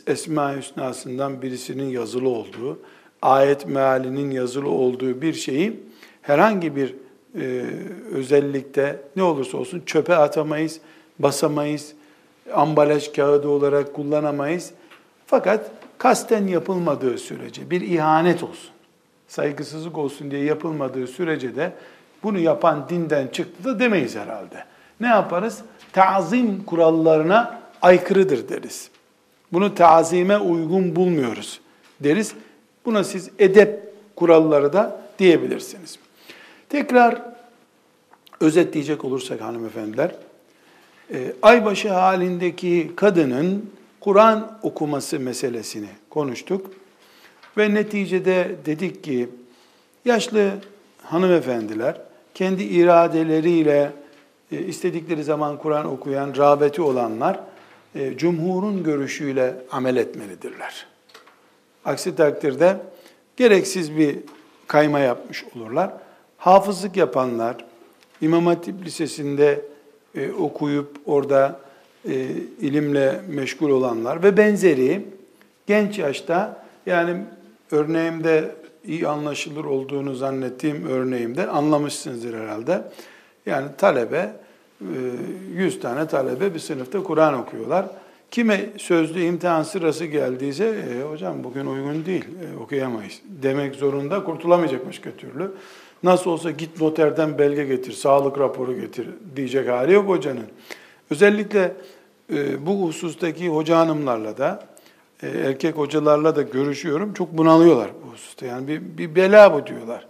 Esma-i Hüsna'sından birisinin yazılı olduğu, ayet mealinin yazılı olduğu bir şeyi herhangi bir e, özellikte ne olursa olsun çöpe atamayız, basamayız, ambalaj kağıdı olarak kullanamayız. Fakat kasten yapılmadığı sürece bir ihanet olsun, saygısızlık olsun diye yapılmadığı sürece de bunu yapan dinden çıktı da demeyiz herhalde. Ne yaparız? Tazim kurallarına aykırıdır deriz. Bunu tazime uygun bulmuyoruz deriz. Buna siz edep kuralları da diyebilirsiniz. Tekrar özetleyecek olursak hanımefendiler, e, aybaşı halindeki kadının Kur'an okuması meselesini konuştuk. Ve neticede dedik ki yaşlı hanımefendiler kendi iradeleriyle e, istedikleri zaman Kur'an okuyan, rağbeti olanlar e, cumhurun görüşüyle amel etmelidirler. Aksi takdirde gereksiz bir kayma yapmış olurlar. Hafızlık yapanlar, İmam Hatip Lisesi'nde e, okuyup orada ilimle meşgul olanlar ve benzeri genç yaşta yani örneğimde iyi anlaşılır olduğunu zannettiğim örneğimde anlamışsınızdır herhalde. Yani talebe, 100 e, tane talebe bir sınıfta Kur'an okuyorlar. Kime sözlü imtihan sırası geldiyse, e, hocam bugün uygun değil, e, okuyamayız demek zorunda, kurtulamayacak başka türlü. Nasıl olsa git noterden belge getir, sağlık raporu getir diyecek hali yok hocanın. Özellikle e, bu husustaki hoca hanımlarla da e, erkek hocalarla da görüşüyorum. Çok bunalıyorlar bu hususta. Yani bir, bir bela bu diyorlar.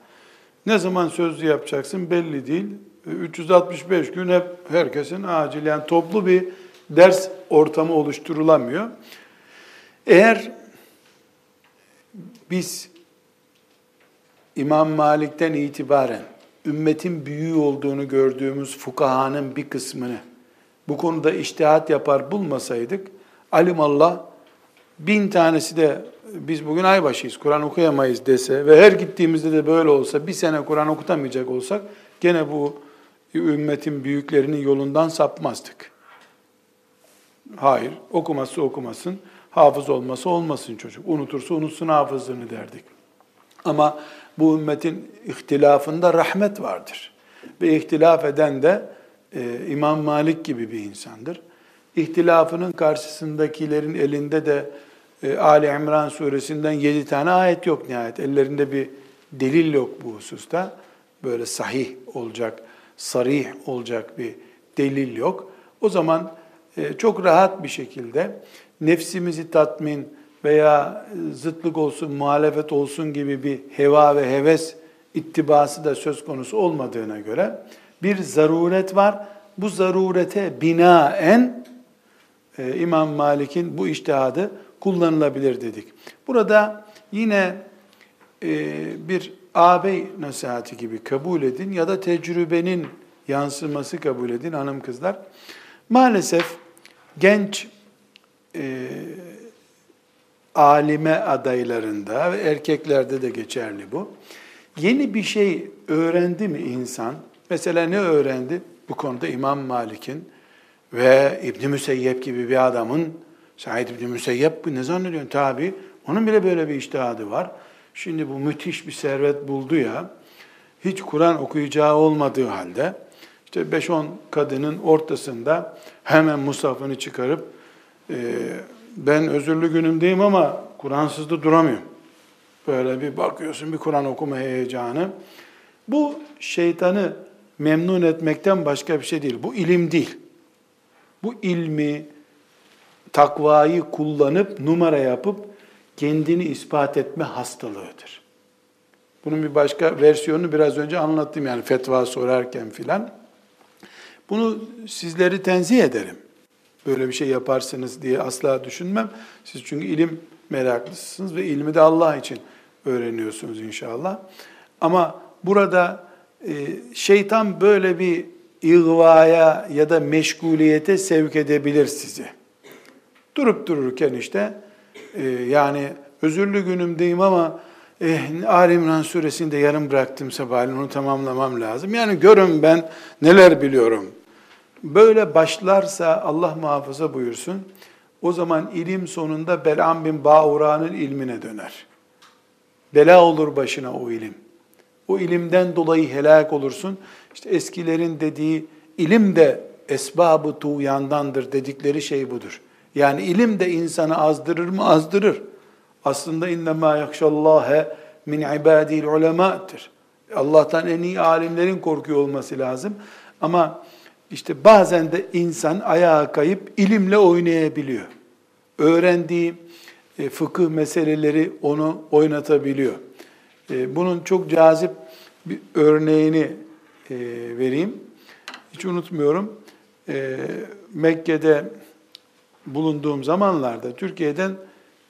Ne zaman sözlü yapacaksın belli değil. 365 e, gün hep herkesin acil yani toplu bir ders ortamı oluşturulamıyor. Eğer biz İmam Malik'ten itibaren ümmetin büyüğü olduğunu gördüğümüz fukahanın bir kısmını bu konuda iştihat yapar bulmasaydık, alimallah bin tanesi de biz bugün aybaşıyız, Kur'an okuyamayız dese ve her gittiğimizde de böyle olsa, bir sene Kur'an okutamayacak olsak, gene bu ümmetin büyüklerinin yolundan sapmazdık. Hayır, okuması okumasın, hafız olması olmasın çocuk. Unutursa unutsun hafızlığını derdik. Ama bu ümmetin ihtilafında rahmet vardır. Ve ihtilaf eden de e, İmam Malik gibi bir insandır. İhtilafının karşısındakilerin elinde de e, Ali İmran suresinden yedi tane ayet yok nihayet. Ellerinde bir delil yok bu hususta. Böyle sahih olacak, sarih olacak bir delil yok. O zaman e, çok rahat bir şekilde nefsimizi tatmin veya zıtlık olsun, muhalefet olsun gibi bir heva ve heves ittibası da söz konusu olmadığına göre bir zaruret var. Bu zarurete binaen e, İmam Malik'in bu iştihadı kullanılabilir dedik. Burada yine e, bir ağabey nasihati gibi kabul edin ya da tecrübenin yansıması kabul edin hanım kızlar. Maalesef genç e, alime adaylarında ve erkeklerde de geçerli bu. Yeni bir şey öğrendi mi insan? Mesela ne öğrendi? Bu konuda İmam Malik'in ve İbn Müseyyep gibi bir adamın Said İbn Müseyyep ne zannediyorsun tabi onun bile böyle bir iştihadı var. Şimdi bu müthiş bir servet buldu ya. Hiç Kur'an okuyacağı olmadığı halde işte 5-10 kadının ortasında hemen musafını çıkarıp e, ben özürlü günümdeyim ama Kur'ansız da duramıyorum. Böyle bir bakıyorsun bir Kur'an okuma heyecanı. Bu şeytanı memnun etmekten başka bir şey değil. Bu ilim değil. Bu ilmi, takvayı kullanıp numara yapıp kendini ispat etme hastalığıdır. Bunun bir başka versiyonunu biraz önce anlattım yani fetva sorarken filan. Bunu sizleri tenzih ederim. Böyle bir şey yaparsınız diye asla düşünmem. Siz çünkü ilim meraklısınız ve ilmi de Allah için öğreniyorsunuz inşallah. Ama burada e, şeytan böyle bir ihvaya ya da meşguliyete sevk edebilir sizi. Durup dururken işte e, yani özürlü günümdeyim ama eh, Ali İmran suresinde yarım bıraktım sabahleyin onu tamamlamam lazım. Yani görün ben neler biliyorum. Böyle başlarsa Allah muhafaza buyursun. O zaman ilim sonunda Belam bin Bağura'nın ilmine döner. Bela olur başına o ilim. O ilimden dolayı helak olursun. İşte eskilerin dediği ilim de esbabı tuğyandandır dedikleri şey budur. Yani ilim de insanı azdırır mı? Azdırır. Aslında innemâ yakşallâhe min ibâdil ulemâ'tır. Allah'tan en iyi alimlerin korkuyor olması lazım. Ama işte bazen de insan ayağa kayıp ilimle oynayabiliyor. Öğrendiği e, fıkıh meseleleri onu oynatabiliyor. E, bunun çok cazip bir örneğini e, vereyim. Hiç unutmuyorum. Mekke'de bulunduğum zamanlarda Türkiye'den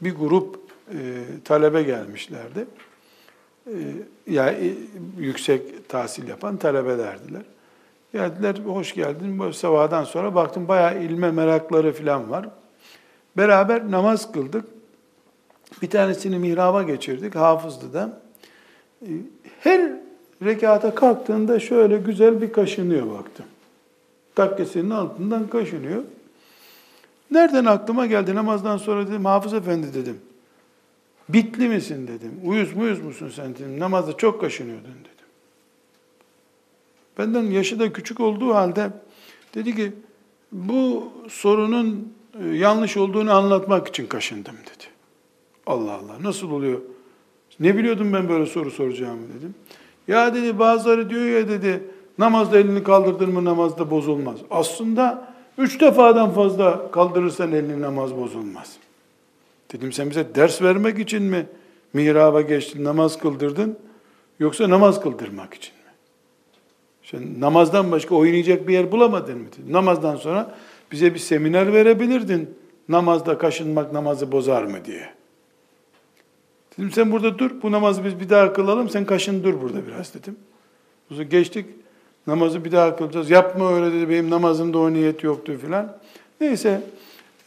bir grup talebe gelmişlerdi. Yani yüksek tahsil yapan talebelerdiler. Geldiler, hoş geldin. Bu sabahdan sonra baktım bayağı ilme merakları falan var. Beraber namaz kıldık. Bir tanesini mihraba geçirdik, hafızdı da. Ee, her rekata kalktığında şöyle güzel bir kaşınıyor baktım. Takkesinin altından kaşınıyor. Nereden aklıma geldi namazdan sonra dedim, Hafız Efendi dedim. Bitli misin dedim. Uyuz muyuz musun sen dedim. Namazda çok kaşınıyordun dedim. Benden yaşı da küçük olduğu halde dedi ki bu sorunun e, yanlış olduğunu anlatmak için kaşındım dedi. Allah Allah nasıl oluyor? Ne biliyordum ben böyle soru soracağımı dedim. Ya dedi bazıları diyor ya dedi namazda elini kaldırdın mı namazda bozulmaz. Aslında üç defadan fazla kaldırırsan elini namaz bozulmaz. Dedim sen bize ders vermek için mi mihraba geçtin namaz kıldırdın yoksa namaz kıldırmak için? Sen namazdan başka oynayacak bir yer bulamadın mı? Namazdan sonra bize bir seminer verebilirdin. Namazda kaşınmak namazı bozar mı diye. Dedim sen burada dur, bu namazı biz bir daha kılalım, sen kaşın dur burada biraz dedim. Sonra geçtik namazı bir daha kılacağız. Yapma öyle dedi benim namazımda o niyet yoktu filan. Neyse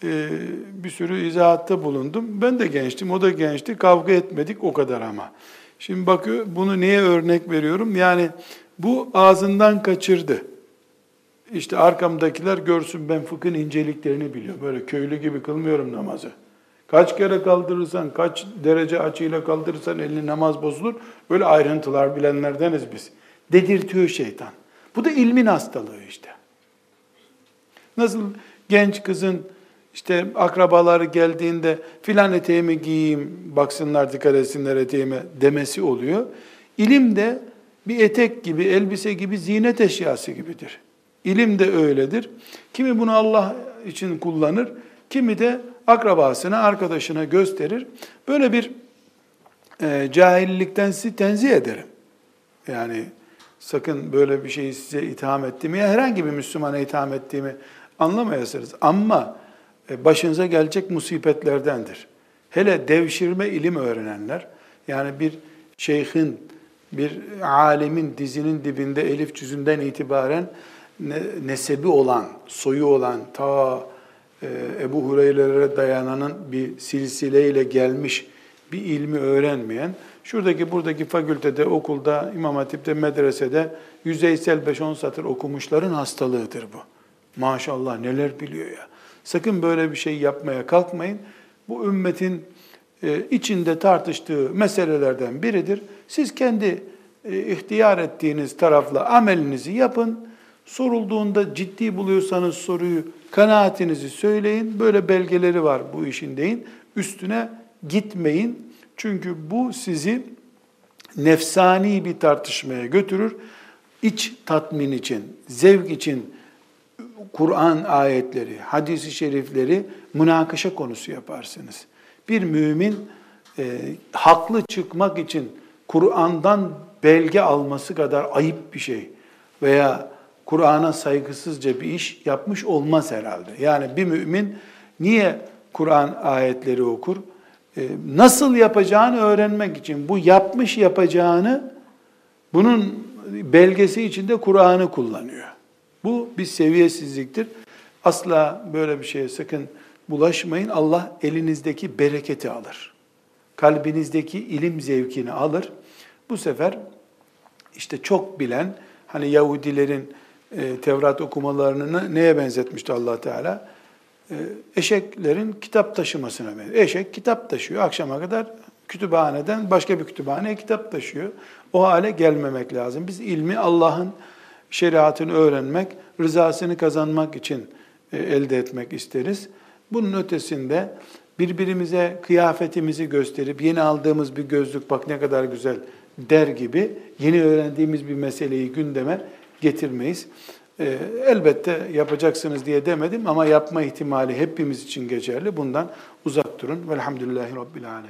e, bir sürü izahatta bulundum. Ben de gençtim, o da gençti. Kavga etmedik o kadar ama. Şimdi bakıyor bunu niye örnek veriyorum? Yani bu ağzından kaçırdı. İşte arkamdakiler görsün ben fıkhın inceliklerini biliyor. Böyle köylü gibi kılmıyorum namazı. Kaç kere kaldırırsan, kaç derece açıyla kaldırırsan elini namaz bozulur. Böyle ayrıntılar bilenlerdeniz biz. Dedirtiyor şeytan. Bu da ilmin hastalığı işte. Nasıl genç kızın işte akrabaları geldiğinde filan eteğimi giyeyim, baksınlar dikkat etsinler eteğime demesi oluyor. İlim de bir etek gibi, elbise gibi ziynet eşyası gibidir. İlim de öyledir. Kimi bunu Allah için kullanır, kimi de akrabasına, arkadaşına gösterir. Böyle bir e, cahillikten sizi tenzih ederim. Yani sakın böyle bir şeyi size itham ettiğimi, ya herhangi bir Müslümana itham ettiğimi anlamayasınız. Ama e, başınıza gelecek musibetlerdendir. Hele devşirme ilim öğrenenler, yani bir şeyhin, bir alimin dizinin dibinde elif cüzünden itibaren nesebi olan, soyu olan, ta e, Ebu Hureyre'lere dayananın bir silsileyle gelmiş bir ilmi öğrenmeyen, şuradaki buradaki fakültede, okulda, İmam Hatip'te, medresede yüzeysel 5-10 satır okumuşların hastalığıdır bu. Maşallah neler biliyor ya. Sakın böyle bir şey yapmaya kalkmayın. Bu ümmetin e, içinde tartıştığı meselelerden biridir. Siz kendi e, ihtiyar ettiğiniz tarafla amelinizi yapın. Sorulduğunda ciddi buluyorsanız soruyu, kanaatinizi söyleyin. Böyle belgeleri var bu işin deyin. Üstüne gitmeyin. Çünkü bu sizi nefsani bir tartışmaya götürür. İç tatmin için, zevk için Kur'an ayetleri, hadisi şerifleri münakaşa konusu yaparsınız. Bir mümin e, haklı çıkmak için Kur'an'dan belge alması kadar ayıp bir şey veya Kur'an'a saygısızca bir iş yapmış olmaz herhalde. Yani bir mümin niye Kur'an ayetleri okur? Ee, nasıl yapacağını öğrenmek için bu yapmış yapacağını bunun belgesi içinde Kur'an'ı kullanıyor. Bu bir seviyesizliktir. Asla böyle bir şeye sakın bulaşmayın. Allah elinizdeki bereketi alır. Kalbinizdeki ilim zevkini alır. Bu sefer işte çok bilen, hani Yahudilerin e, Tevrat okumalarını neye benzetmişti allah Teala? E, eşeklerin kitap taşımasına benziyor. Eşek kitap taşıyor. Akşama kadar kütüphaneden başka bir kütüphaneye kitap taşıyor. O hale gelmemek lazım. Biz ilmi Allah'ın şeriatını öğrenmek, rızasını kazanmak için e, elde etmek isteriz. Bunun ötesinde birbirimize kıyafetimizi gösterip yeni aldığımız bir gözlük bak ne kadar güzel der gibi yeni öğrendiğimiz bir meseleyi gündeme getirmeyiz. Ee, elbette yapacaksınız diye demedim ama yapma ihtimali hepimiz için geçerli. Bundan uzak durun. Velhamdülillahi Rabbil Alemin.